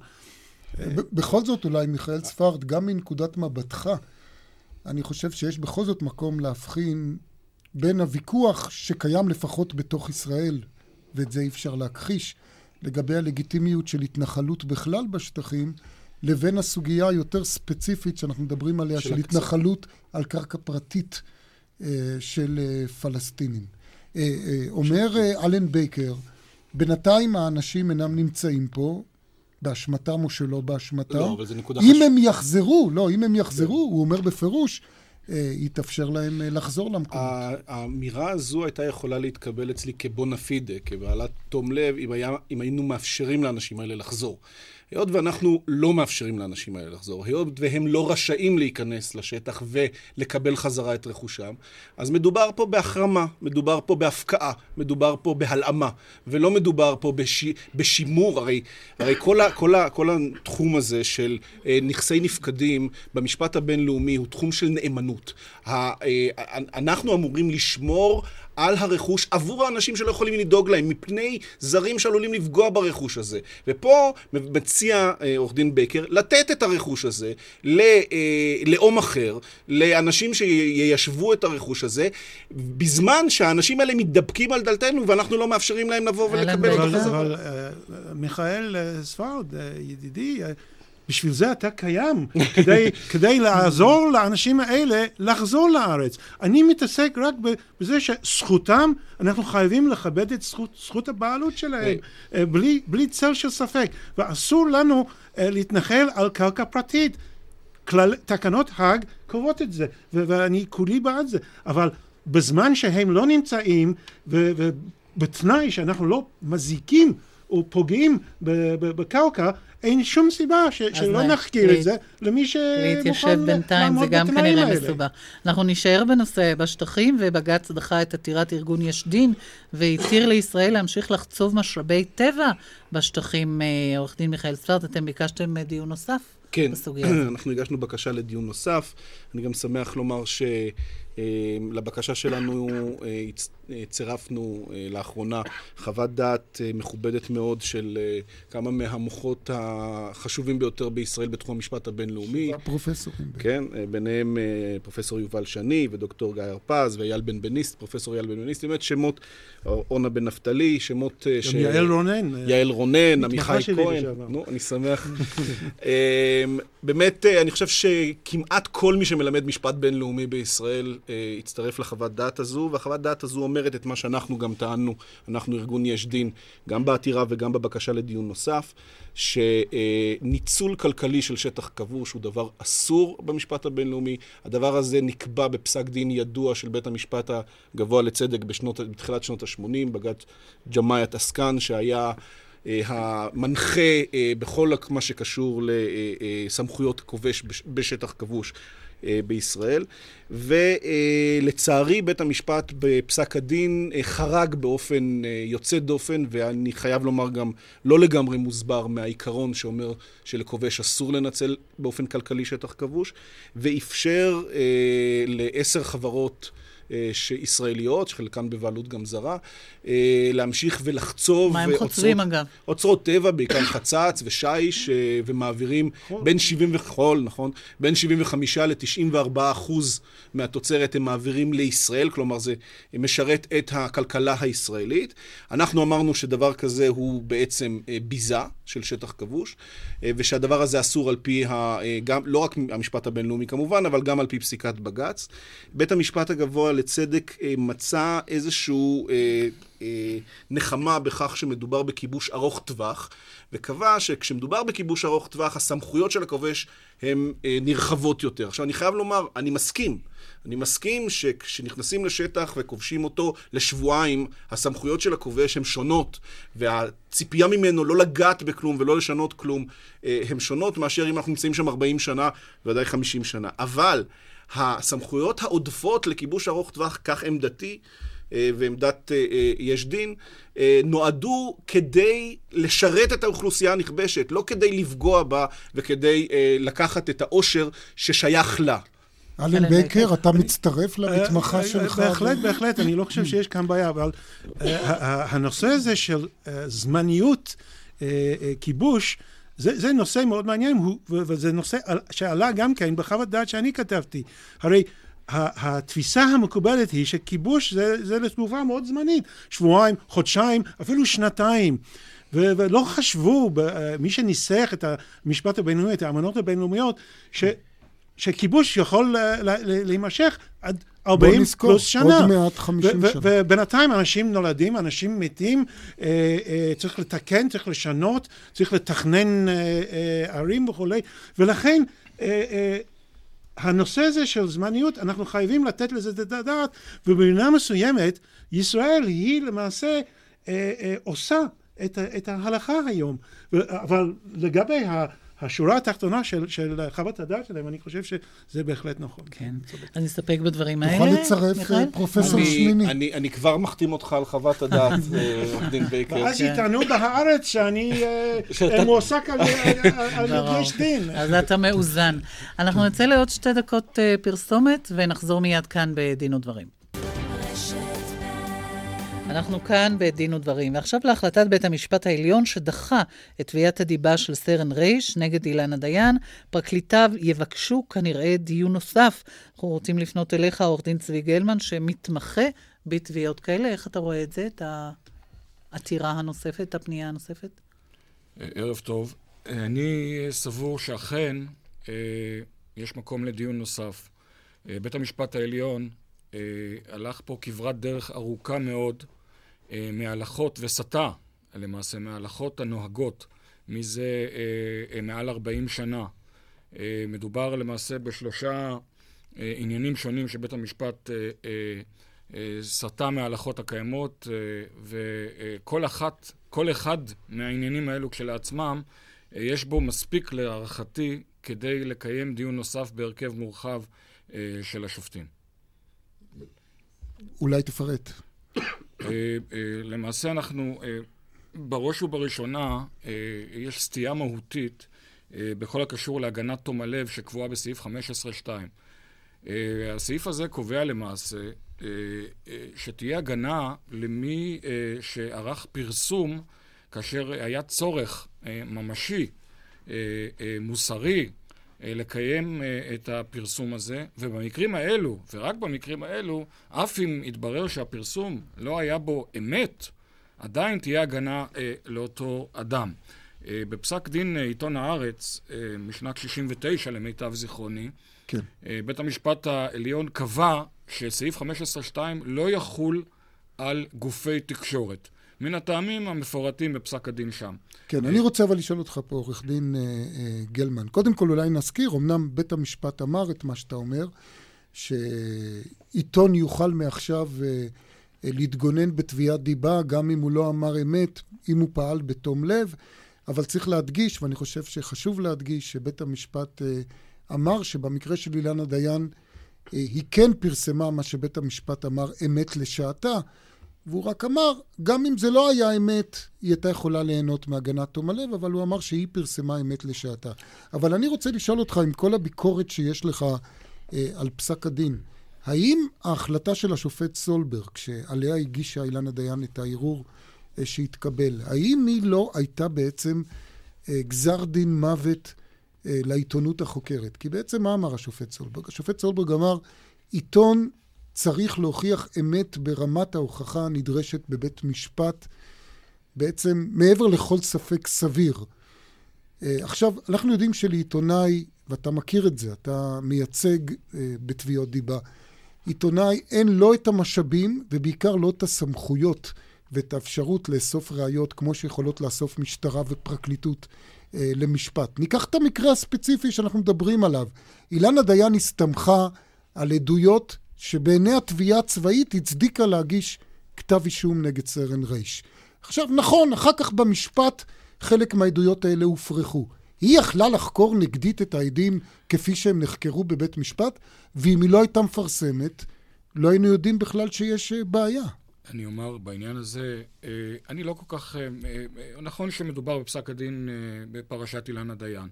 בכל זאת, אולי, מיכאל ספרד, גם מנקודת מבטך, אני חושב שיש בכל זאת מקום להבחין בין הוויכוח שקיים לפחות בתוך ישראל, ואת זה אי אפשר להכחיש, לגבי הלגיטימיות של התנחלות בכלל בשטחים, לבין הסוגיה היותר ספציפית שאנחנו מדברים עליה, של, של התנחלות על קרקע פרטית אה, של אה, פלסטינים. אה, אה, אומר אה, אלן בייקר, בינתיים האנשים אינם נמצאים פה, באשמתם או שלא באשמתם. לא, אבל זו נקודה חשובה. אם הם יחזרו, לא, אם הם יחזרו, הוא אומר בפירוש, אה, יתאפשר להם אה, לחזור למקומות. האמירה הזו הייתה יכולה להתקבל אצלי כבונה פידה, כבעלת תום לב, אם, היה, אם היינו מאפשרים לאנשים האלה לחזור. היות ואנחנו לא מאפשרים לאנשים האלה לחזור, היות והם לא רשאים להיכנס לשטח ולקבל חזרה את רכושם, אז מדובר פה בהחרמה, מדובר פה בהפקעה, מדובר פה בהלאמה, ולא מדובר פה בש... בשימור. הרי, הרי כל, ה, כל, ה, כל התחום הזה של אה, נכסי נפקדים במשפט הבינלאומי הוא תחום של נאמנות. ה, אה, אנחנו אמורים לשמור על הרכוש עבור האנשים שלא יכולים לדאוג להם, מפני זרים שעלולים לפגוע ברכוש הזה. ופה מציע אה, עורך דין בקר לתת את הרכוש הזה ללאום אה, אחר, לאנשים שיישבו את הרכוש הזה, בזמן שהאנשים האלה מתדפקים על דלתנו ואנחנו לא מאפשרים להם לבוא ולקבל את החזרה. אבל אה, מיכאל ספרד, ידידי, בשביל זה אתה קיים, כדי, (laughs) כדי לעזור לאנשים האלה לחזור לארץ. אני מתעסק רק בזה שזכותם, אנחנו חייבים לכבד את זכות, זכות הבעלות שלהם, אה, בלי, בלי צל של ספק, ואסור לנו uh, להתנחל על קרקע פרטית. כלל, תקנות האג קובעות את זה, ו- ואני כולי בעד זה, אבל בזמן שהם לא נמצאים, ובתנאי שאנחנו לא מזיקים או פוגעים בקרקע, אין שום סיבה ש- שלא נחקיר להת... את זה למי שמוכן להתיישב בינתיים זה גם כנראה מסובך. אנחנו נישאר בנושא בשטחים, ובג"ץ דחה את עתירת ארגון יש דין, והתיר לישראל להמשיך לחצוב משאבי טבע בשטחים. אה, עורך דין מיכאל ספרט, אתם ביקשתם אה, דיון נוסף? כן, (clears throat) אנחנו הגשנו בקשה לדיון נוסף. אני גם שמח לומר ש... אמ, לבקשה שלנו אה, אה, צירפנו אה, לאחרונה חוות דעת מכובדת מאוד של כמה מהמוחות החשובים ביותר בישראל בתחום המשפט הבינלאומי. פרופסורים. כן, ביניהם פרופסור יובל שני ודוקטור גיא הרפז ואייל בן בניסט, פרופסור אייל בן בניסט, באמת שמות, אורנה בן נפתלי, שמות ש... גם יעל רונן. יעל רונן, עמיחי כהן. נו, אני שמח. (laughs) אמ, באמת, אני חושב שכמעט כל מי שמלמד משפט בינלאומי בישראל אה, הצטרף לחוות דעת הזו, והחוות דעת הזו אומרת את מה שאנחנו גם טענו, אנחנו ארגון יש דין, גם בעתירה וגם בבקשה לדיון נוסף, שניצול כלכלי של שטח כבוש הוא דבר אסור במשפט הבינלאומי. הדבר הזה נקבע בפסק דין ידוע של בית המשפט הגבוה לצדק בשנות, בתחילת שנות ה-80, בג"ץ ג'מאיית עסקן, שהיה... Uh, המנחה uh, בכל מה שקשור לסמכויות כובש בשטח כבוש אה, בישראל, ולצערי בית המשפט בפסק הדין אה, חרג באופן אה, יוצא דופן, ואני חייב לומר גם לא לגמרי מוסבר מהעיקרון שאומר שלכובש אסור לנצל באופן כלכלי שטח כבוש, ואפשר לעשר חברות אה, ישראליות, שחלקן בבעלות גם זרה, אה, להמשיך ולחצוב. מה הם חוצבים אגב? אוצרות טבע, בעיקר חצץ ושיש, אה, ומעבירים בין 70 וחול, נכון? בין 75 ל-94 אחוז מהתוצרת הם מעבירים לישראל, כלומר זה משרת את הכלכלה הישראלית. אנחנו אמרנו שדבר כזה הוא בעצם ביזה של שטח כבוש, ושהדבר הזה אסור על פי, ה, גם, לא רק המשפט הבינלאומי כמובן, אבל גם על פי פסיקת בג"ץ. בית המשפט הגבוה לצדק אה, מצא אה, אה, נחמה בכך שמדובר בכיבוש ארוך טווח, וקבע שכשמדובר בכיבוש ארוך טווח, הסמכויות של הכובש הן נרחבות יותר. עכשיו, אני חייב לומר, אני מסכים. אני מסכים שכשנכנסים לשטח וכובשים אותו לשבועיים, הסמכויות של הכובש הן שונות, והציפייה ממנו לא לגעת בכלום ולא לשנות כלום, הן שונות מאשר אם אנחנו נמצאים שם 40 שנה, ודאי 50 שנה. אבל הסמכויות העודפות לכיבוש ארוך טווח, כך עמדתי אה, ועמדת אה, אה, יש דין, נועדו כדי לשרת את האוכלוסייה הנכבשת, לא כדי לפגוע בה וכדי לקחת את העושר ששייך לה. אלן בקר, אתה מצטרף למתמחה שלך? בהחלט, בהחלט, אני לא חושב שיש כאן בעיה, אבל הנושא הזה של זמניות כיבוש, זה, זה נושא מאוד מעניין, הוא, וזה נושא שעלה גם כן בחוות דעת שאני כתבתי. הרי התפיסה המקובלת היא שכיבוש זה, זה לתגובה מאוד זמנית, שבועיים, חודשיים, אפילו שנתיים. ו- ולא חשבו, מי שניסח את המשפט הבינלאומי, את האמנות הבינלאומיות, ש- שכיבוש יכול להימשך עד 40 פלוס שנה. בוא נזכור, עוד מעט 50 שנה. ובינתיים אנשים נולדים, אנשים מתים, אה, אה, צריך לתקן, צריך לשנות, צריך לתכנן אה, אה, ערים וכולי, ולכן אה, אה, הנושא הזה של זמניות, אנחנו חייבים לתת לזה את הדעת, ובמינה מסוימת, ישראל היא למעשה עושה את, את ההלכה היום. אבל לגבי ה... השורה התחתונה של, של חוות הדעת שלהם, אני חושב שזה בהחלט נכון. כן. אז נסתפק בדברים האלה. יכול לצרף אה, פרופסור שמיני. אני, אני כבר מחתים אותך על חוות הדעת, (laughs) אה, עורך דין בייקר. ואז כן. יטענו בהארץ שאני אה, מועסק על יש (laughs) דין. אז אתה מאוזן. אנחנו נצא לעוד שתי דקות פרסומת, ונחזור מיד כאן בדין ודברים. אנחנו כאן בדין ודברים, ועכשיו להחלטת בית המשפט העליון שדחה את תביעת הדיבה של סרן רייש נגד אילנה דיין. פרקליטיו יבקשו כנראה דיון נוסף. אנחנו רוצים לפנות אליך, עורך דין צבי גלמן, שמתמחה בתביעות כאלה. איך אתה רואה את זה, את העתירה הנוספת, את הפנייה הנוספת? ערב טוב. אני סבור שאכן אה, יש מקום לדיון נוסף. אה, בית המשפט העליון אה, הלך פה כברת דרך ארוכה מאוד אה, מהלכות וסטה, למעשה מההלכות הנוהגות מזה אה, אה, מעל 40 שנה אה, מדובר למעשה בשלושה אה, עניינים שונים שבית המשפט אה, אה, סטה מההלכות הקיימות, אה, וכל אחת, כל אחד מהעניינים האלו כשלעצמם, אה, יש בו מספיק להערכתי כדי לקיים דיון נוסף בהרכב מורחב אה, של השופטים. אולי תפרט. אה, אה, למעשה אנחנו, אה, בראש ובראשונה, יש סטייה מהותית בכל הקשור להגנת תום הלב שקבועה בסעיף 15.2. הסעיף הזה קובע למעשה שתהיה הגנה למי שערך פרסום כאשר היה צורך ממשי, מוסרי, לקיים אה, את הפרסום הזה, ובמקרים האלו, ורק במקרים האלו, אף אם יתברר שהפרסום לא היה בו אמת, עדיין תהיה הגנה אה, לאותו אדם. אה, בפסק דין אה, עיתון הארץ, אה, משנת 69 למיטב זיכרוני, כן. אה, בית המשפט העליון קבע שסעיף 15.2 לא יחול על גופי תקשורת. מן הטעמים המפורטים בפסק הדין שם. כן, אני רוצה אבל לשאול אותך פה, עורך דין אה, אה, גלמן. קודם כל אולי נזכיר, אמנם בית המשפט אמר את מה שאתה אומר, שעיתון יוכל מעכשיו אה, להתגונן בתביעת דיבה, גם אם הוא לא אמר אמת, אם הוא פעל בתום לב, אבל צריך להדגיש, ואני חושב שחשוב להדגיש, שבית המשפט אמר שבמקרה של אילנה דיין, היא כן פרסמה מה שבית המשפט אמר אמת לשעתה. והוא רק אמר, גם אם זה לא היה אמת, היא הייתה יכולה ליהנות מהגנת תום הלב, אבל הוא אמר שהיא פרסמה אמת לשעתה. אבל אני רוצה לשאול אותך, עם כל הביקורת שיש לך אה, על פסק הדין, האם ההחלטה של השופט סולברג, שעליה הגישה אילנה דיין את הערעור אה, שהתקבל, האם היא לא הייתה בעצם אה, גזר דין מוות אה, לעיתונות החוקרת? כי בעצם מה אמר השופט סולברג? השופט סולברג אמר, עיתון צריך להוכיח אמת ברמת ההוכחה הנדרשת בבית משפט, בעצם מעבר לכל ספק סביר. אה, עכשיו, אנחנו יודעים שלעיתונאי, ואתה מכיר את זה, אתה מייצג אה, בתביעות דיבה, עיתונאי אין לא את המשאבים ובעיקר לא את הסמכויות ואת האפשרות לאסוף ראיות כמו שיכולות לאסוף משטרה ופרקליטות אה, למשפט. ניקח את המקרה הספציפי שאנחנו מדברים עליו. אילנה דיין הסתמכה על עדויות שבעיני התביעה הצבאית הצדיקה להגיש כתב אישום נגד סרן רייש. עכשיו, נכון, אחר כך במשפט חלק מהעדויות האלה הופרכו. היא יכלה לחקור נגדית את העדים כפי שהם נחקרו בבית משפט, ואם היא לא הייתה מפרסמת, לא היינו יודעים בכלל שיש אה, בעיה. אני אומר בעניין הזה, אה, אני לא כל כך... אה, נכון שמדובר בפסק הדין בפרשת אילנה דיין.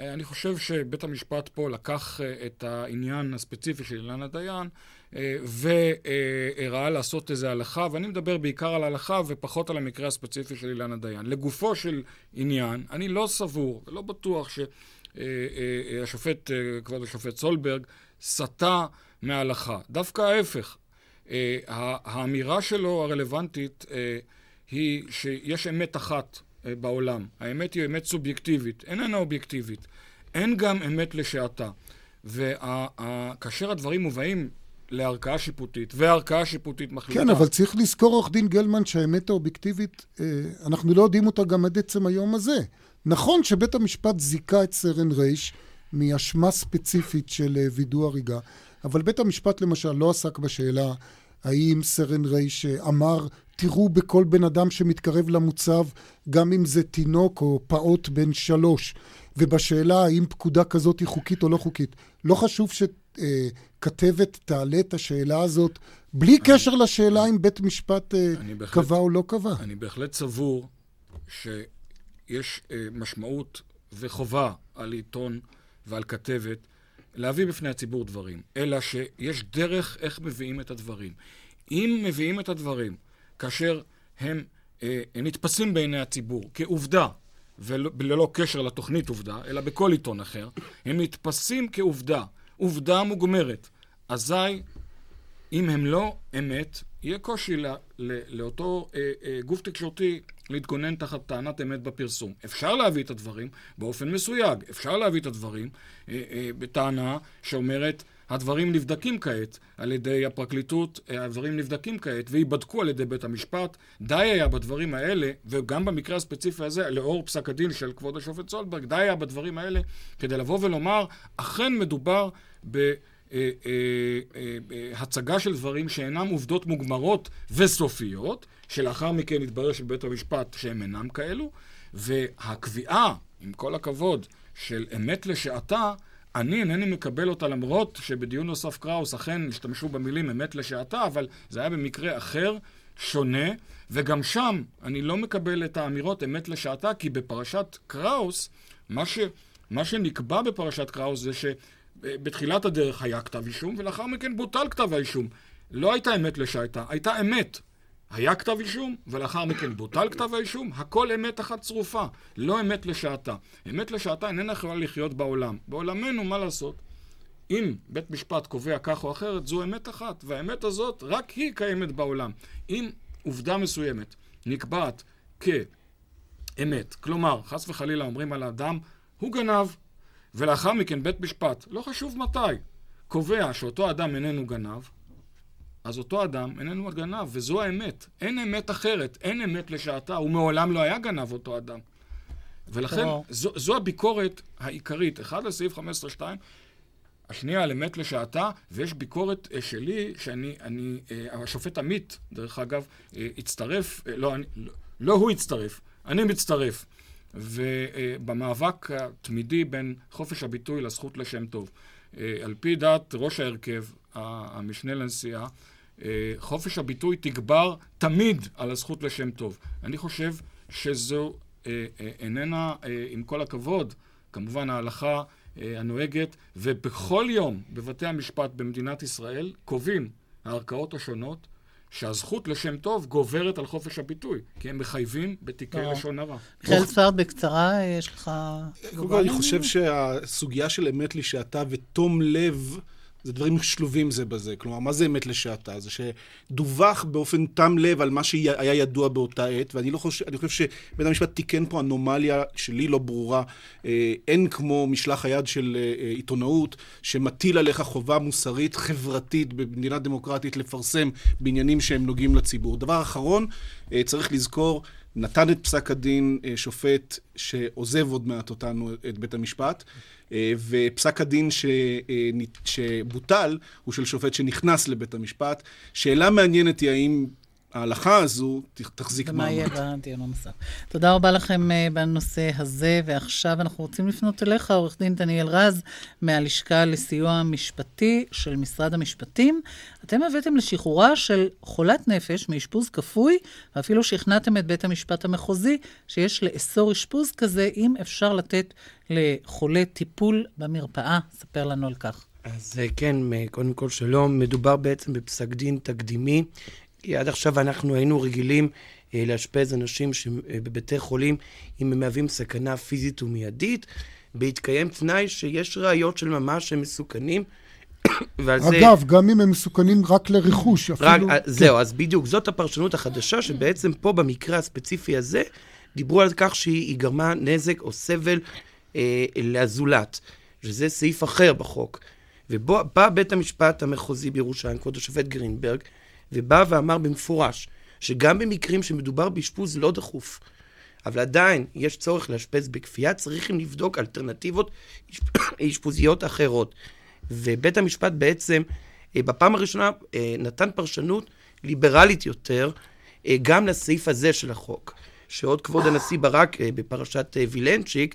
אה, אני חושב שבית המשפט פה לקח אה, את העניין הספציפי של אילנה דיין אה, וראה לעשות איזה הלכה, ואני מדבר בעיקר על הלכה ופחות על המקרה הספציפי של אילנה דיין. לגופו של עניין, אני לא סבור ולא בטוח שהשופט, כבוד השופט סולברג, סטה מההלכה. דווקא ההפך. האמירה שלו הרלוונטית היא שיש אמת אחת בעולם. האמת היא אמת סובייקטיבית, איננה אובייקטיבית. אין גם אמת לשעתה. וכאשר הדברים מובאים לערכאה שיפוטית, והערכאה שיפוטית מחליטה... כן, אבל צריך לזכור, עורך דין גלמן, שהאמת האובייקטיבית, אה, אנחנו לא יודעים אותה גם עד עצם היום הזה. נכון שבית המשפט זיכה את סרן רייש מאשמה ספציפית של אה, וידוא הריגה, אבל בית המשפט למשל לא עסק בשאלה האם סרן רייש אמר תראו בכל בן אדם שמתקרב למוצב, גם אם זה תינוק או פעוט בן שלוש. ובשאלה האם פקודה כזאת היא חוקית או לא חוקית. לא חשוב שכתבת תעלה את השאלה הזאת בלי אני, קשר לשאלה אם בית משפט אה, בהחלט, קבע או לא קבע. אני בהחלט סבור שיש אה, משמעות וחובה על עיתון ועל כתבת להביא בפני הציבור דברים, אלא שיש דרך איך מביאים את הדברים. אם מביאים את הדברים כאשר הם אה, נתפסים בעיני הציבור כעובדה, וללא קשר לתוכנית עובדה, אלא בכל עיתון אחר, הם נתפסים כעובדה, עובדה מוגמרת. אזי, אם הם לא אמת, יהיה קושי לא, לא, לאותו אה, אה, גוף תקשורתי להתגונן תחת טענת אמת בפרסום. אפשר להביא את הדברים באופן מסויג, אפשר להביא את הדברים אה, אה, בטענה שאומרת, הדברים נבדקים כעת על ידי הפרקליטות, הדברים נבדקים כעת וייבדקו על ידי בית המשפט. די היה בדברים האלה, וגם במקרה הספציפי הזה, לאור פסק הדין של כבוד השופט סולברג, די היה בדברים האלה כדי לבוא ולומר, אכן מדובר ב... אה, אה, אה, הצגה של דברים שאינם עובדות מוגמרות וסופיות, שלאחר מכן יתברר של בית המשפט שהם אינם כאלו, והקביעה, עם כל הכבוד, של אמת לשעתה, אני אינני מקבל אותה למרות שבדיון נוסף קראוס אכן השתמשו במילים אמת לשעתה, אבל זה היה במקרה אחר, שונה, וגם שם אני לא מקבל את האמירות אמת לשעתה, כי בפרשת קראוס, מה, ש, מה שנקבע בפרשת קראוס זה שבתחילת הדרך היה כתב אישום, ולאחר מכן בוטל כתב האישום. לא הייתה אמת לשעתה, הייתה אמת. היה כתב אישום, ולאחר מכן בוטל כתב האישום, הכל אמת אחת צרופה, לא אמת לשעתה. אמת לשעתה איננה יכולה לחיות בעולם. בעולמנו, מה לעשות? אם בית משפט קובע כך או אחרת, זו אמת אחת, והאמת הזאת, רק היא קיימת בעולם. אם עובדה מסוימת נקבעת כאמת, כלומר, חס וחלילה אומרים על האדם, הוא גנב, ולאחר מכן בית משפט, לא חשוב מתי, קובע שאותו אדם איננו גנב, אז אותו אדם איננו הגנב, וזו האמת. אין אמת אחרת, אין אמת לשעתה, הוא מעולם לא היה גנב אותו אדם. ולכן זו, זו הביקורת העיקרית, אחד לסעיף 15-2, השנייה על אמת לשעתה, ויש ביקורת uh, שלי, שאני, אני, uh, השופט עמית, דרך אגב, uh, הצטרף, לא, אני, לא, לא הוא הצטרף, אני מצטרף. ובמאבק התמידי בין חופש הביטוי לזכות לשם טוב. על פי דעת ראש ההרכב, המשנה לנשיאה, אה, חופש הביטוי תגבר תמיד על הזכות לשם טוב. אני חושב שזו אה, אה, איננה, עם כל הכבוד, כמובן ההלכה הנוהגת, ובכל יום בבתי המשפט במדינת ישראל קובעים הערכאות השונות שהזכות לשם טוב גוברת על חופש הביטוי, כי הם מחייבים בתיקי לשון הרע. מיכאל צפרד, בקצרה, יש לך... קודם כל, אני חושב שהסוגיה של אמת לשעתה ותום לב... זה דברים שלובים זה בזה. כלומר, מה זה אמת לשעתה? זה שדווח באופן תם לב על מה שהיה ידוע באותה עת, ואני לא חושב, אני חושב שבית המשפט תיקן פה אנומליה שלי לא ברורה. אה, אין כמו משלח היד של אה, עיתונאות, שמטיל עליך חובה מוסרית, חברתית, במדינה דמוקרטית, לפרסם בעניינים שהם נוגעים לציבור. דבר אחרון, אה, צריך לזכור, נתן את פסק הדין שופט שעוזב עוד מעט אותנו, את בית המשפט. אה, ופסק הדין ש, אה, שבוטל הוא של שופט שנכנס לבית המשפט. שאלה מעניינת היא האם ההלכה הזו תחזיק מעמד. ומה יהיה בדיון הנוסף. תודה רבה לכם uh, בנושא הזה, ועכשיו אנחנו רוצים לפנות אליך, עורך דין דניאל רז, מהלשכה לסיוע משפטי של משרד המשפטים. אתם הבאתם לשחרורה של חולת נפש מאשפוז כפוי, ואפילו שכנעתם את בית המשפט המחוזי שיש לאסור אשפוז כזה, אם אפשר לתת לחולה טיפול במרפאה. ספר לנו על כך. אז אה, כן, קודם כל שלום. מדובר בעצם בפסק דין תקדימי כי עד עכשיו אנחנו היינו רגילים אה, לאשפז אנשים שבבתי חולים אם הם מהווים סכנה פיזית ומיידית, בהתקיים תנאי שיש ראיות של ממש שהם מסוכנים. (coughs) אגב, זה... גם אם הם מסוכנים רק לרכוש, אפילו... רק, כן. זהו, אז בדיוק, זאת הפרשנות החדשה, שבעצם פה במקרה הספציפי הזה, דיברו על כך שהיא גרמה נזק או סבל אה, לזולת, שזה סעיף אחר בחוק. ובא בית המשפט המחוזי בירושלים, כבוד השופט גרינברג, ובא ואמר במפורש שגם במקרים שמדובר באשפוז לא דחוף, אבל עדיין יש צורך לאשפז בכפייה, צריכים לבדוק אלטרנטיבות (coughs) אשפוזיות אחרות. ובית המשפט בעצם, אה, בפעם הראשונה, אה, נתן פרשנות ליברלית יותר, אה, גם לסעיף הזה של החוק. שעוד כבוד הנשיא ברק בפרשת וילנצ'יק,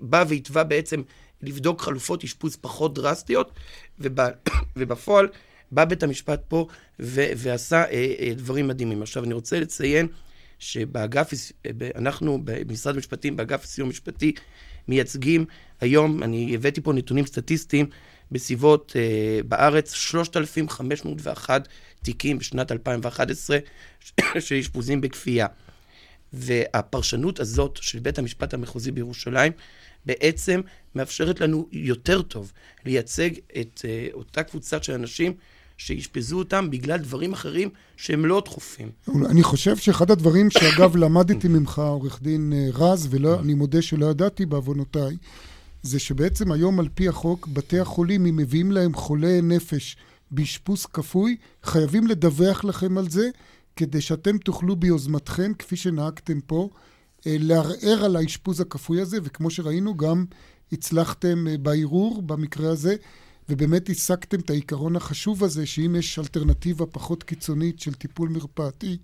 בא והתווה בעצם לבדוק חלופות אשפוז פחות דרסטיות, (coughs) ובפועל בא בית המשפט פה ו- ועשה אה, אה, דברים מדהימים. עכשיו, אני רוצה לציין שבאגף, אה, אנחנו במשרד המשפטים, באגף הסיוע המשפטי, מייצגים היום, אני הבאתי פה נתונים סטטיסטיים, בסביבות אה, בארץ 3,501 תיקים בשנת 2011 (coughs) של אשפוזים בכפייה. והפרשנות הזאת של בית המשפט המחוזי בירושלים בעצם מאפשרת לנו יותר טוב לייצג את uh, אותה קבוצה של אנשים שאשפזו אותם בגלל דברים אחרים שהם לא דחופים. אני חושב שאחד הדברים שאגב למדתי ממך, עורך דין אה, רז, ואני מודה שלא ידעתי בעוונותיי, זה שבעצם היום על פי החוק, בתי החולים, אם מביאים להם חולה נפש באשפוז כפוי, חייבים לדווח לכם על זה, כדי שאתם תוכלו ביוזמתכם, כפי שנהגתם פה, אה, לערער על האשפוז הכפוי הזה, וכמו שראינו, גם הצלחתם אה, בערעור במקרה הזה, ובאמת השגתם את העיקרון החשוב הזה, שאם יש אלטרנטיבה פחות קיצונית של טיפול מרפאתי,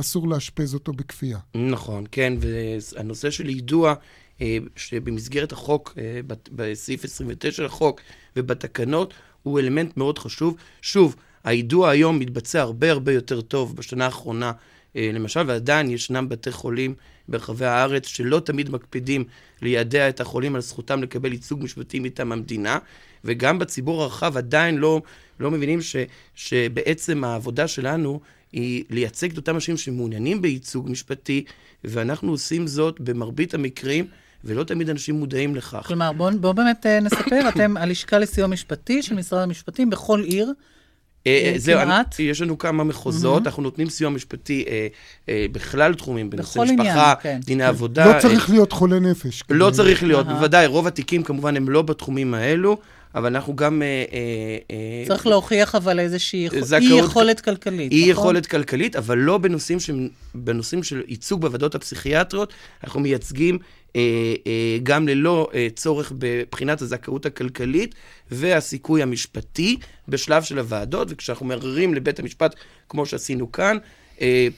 אסור לאשפז אותו בכפייה. נכון, כן, והנושא של יידוע, אה, שבמסגרת החוק, בסעיף 29 לחוק ובתקנות, הוא אלמנט מאוד חשוב. שוב, היידוע היום מתבצע הרבה הרבה יותר טוב בשנה האחרונה, למשל, ועדיין ישנם בתי חולים ברחבי הארץ, שלא תמיד מקפידים לידע את החולים על זכותם לקבל ייצוג משפטי מטעם המדינה, וגם בציבור הרחב עדיין לא, לא מבינים ש, שבעצם העבודה שלנו היא לייצג את אותם אנשים שמעוניינים בייצוג משפטי, ואנחנו עושים זאת במרבית המקרים. ולא תמיד אנשים מודעים לכך. כלומר, בואו בוא באמת אה, נספר, אתם (coughs) הלשכה לסיוע משפטי של משרד המשפטים בכל עיר. אה, אה, זהו, יש לנו כמה מחוזות, אנחנו נותנים סיוע משפטי אה, בכלל תחומים, בנושא משפחה, כן. דיני עבודה. לא צריך להיות חולה נפש. לא צריך להיות, בוודאי, רוב התיקים כמובן הם לא בתחומים האלו. אבל אנחנו גם... צריך להוכיח אבל איזושהי אי יכולת כלכלית, אי נכון? יכולת כלכלית, אבל לא בנושאים של ייצוג בוועדות הפסיכיאטריות. אנחנו מייצגים אה, אה, גם ללא אה, צורך בבחינת הזכאות הכלכלית והסיכוי המשפטי בשלב של הוועדות, וכשאנחנו מערערים לבית המשפט, כמו שעשינו כאן,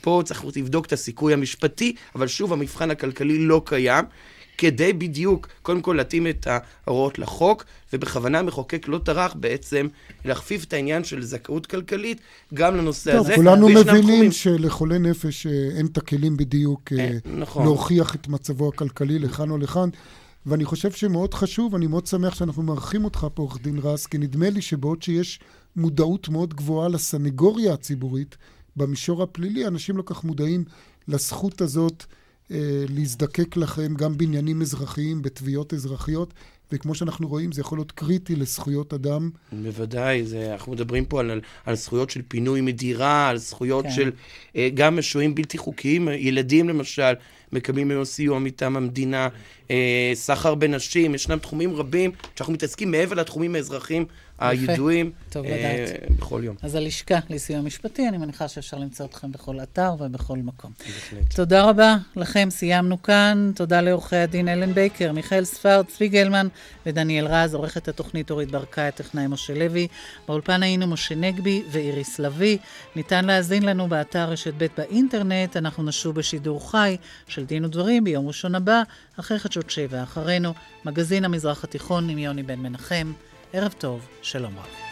פה צריך לבדוק את הסיכוי המשפטי, אבל שוב, המבחן הכלכלי לא קיים. כדי בדיוק, קודם כל להתאים את ההוראות לחוק, ובכוונה המחוקק לא טרח בעצם להכפיף את העניין של זכאות כלכלית גם לנושא טוב, הזה. כולנו מבינים תחומים... שלחולה נפש אה, אין את הכלים בדיוק אה, אה, נכון. להוכיח את מצבו הכלכלי לכאן או לכאן. ואני חושב שמאוד חשוב, אני מאוד שמח שאנחנו מארחים אותך פה, עורך דין רז, כי נדמה לי שבעוד שיש מודעות מאוד גבוהה לסנגוריה הציבורית, במישור הפלילי, אנשים לא כך מודעים לזכות הזאת להזדקק לכם גם בעניינים אזרחיים, בתביעות אזרחיות, וכמו שאנחנו רואים, זה יכול להיות קריטי לזכויות אדם. בוודאי, זה, אנחנו מדברים פה על, על זכויות של פינוי מדירה, על זכויות כן. של אה, גם שוהים בלתי חוקיים, ילדים למשל, מקבלים היום סיוע מטעם המדינה, אה, סחר בנשים, ישנם תחומים רבים שאנחנו מתעסקים מעבר לתחומים האזרחיים הידועים טוב אה. בכל יום. אז הלשכה לסיוע משפטי, אני מניחה שאפשר למצוא אתכם בכל אתר ובכל מקום. בהחלט. תודה רבה לכם, סיימנו כאן. תודה לעורכי הדין אלן בייקר, מיכאל ספרד, צבי גלמן ודניאל רז, עורכת התוכנית אורית ברקאי, הטכנאי משה לוי. באולפן היינו משה נגבי ואיריס לביא. ניתן להאזין לנו באתר רשת ב' באינטרנט. אנחנו נשוב בשידור חי של דין ודברים ביום ראשון הבא, אחרי חדשות שבע אחרינו, מגזין המזרח התיכון עם יוני בן מנחם. ערב טוב, שלום רב.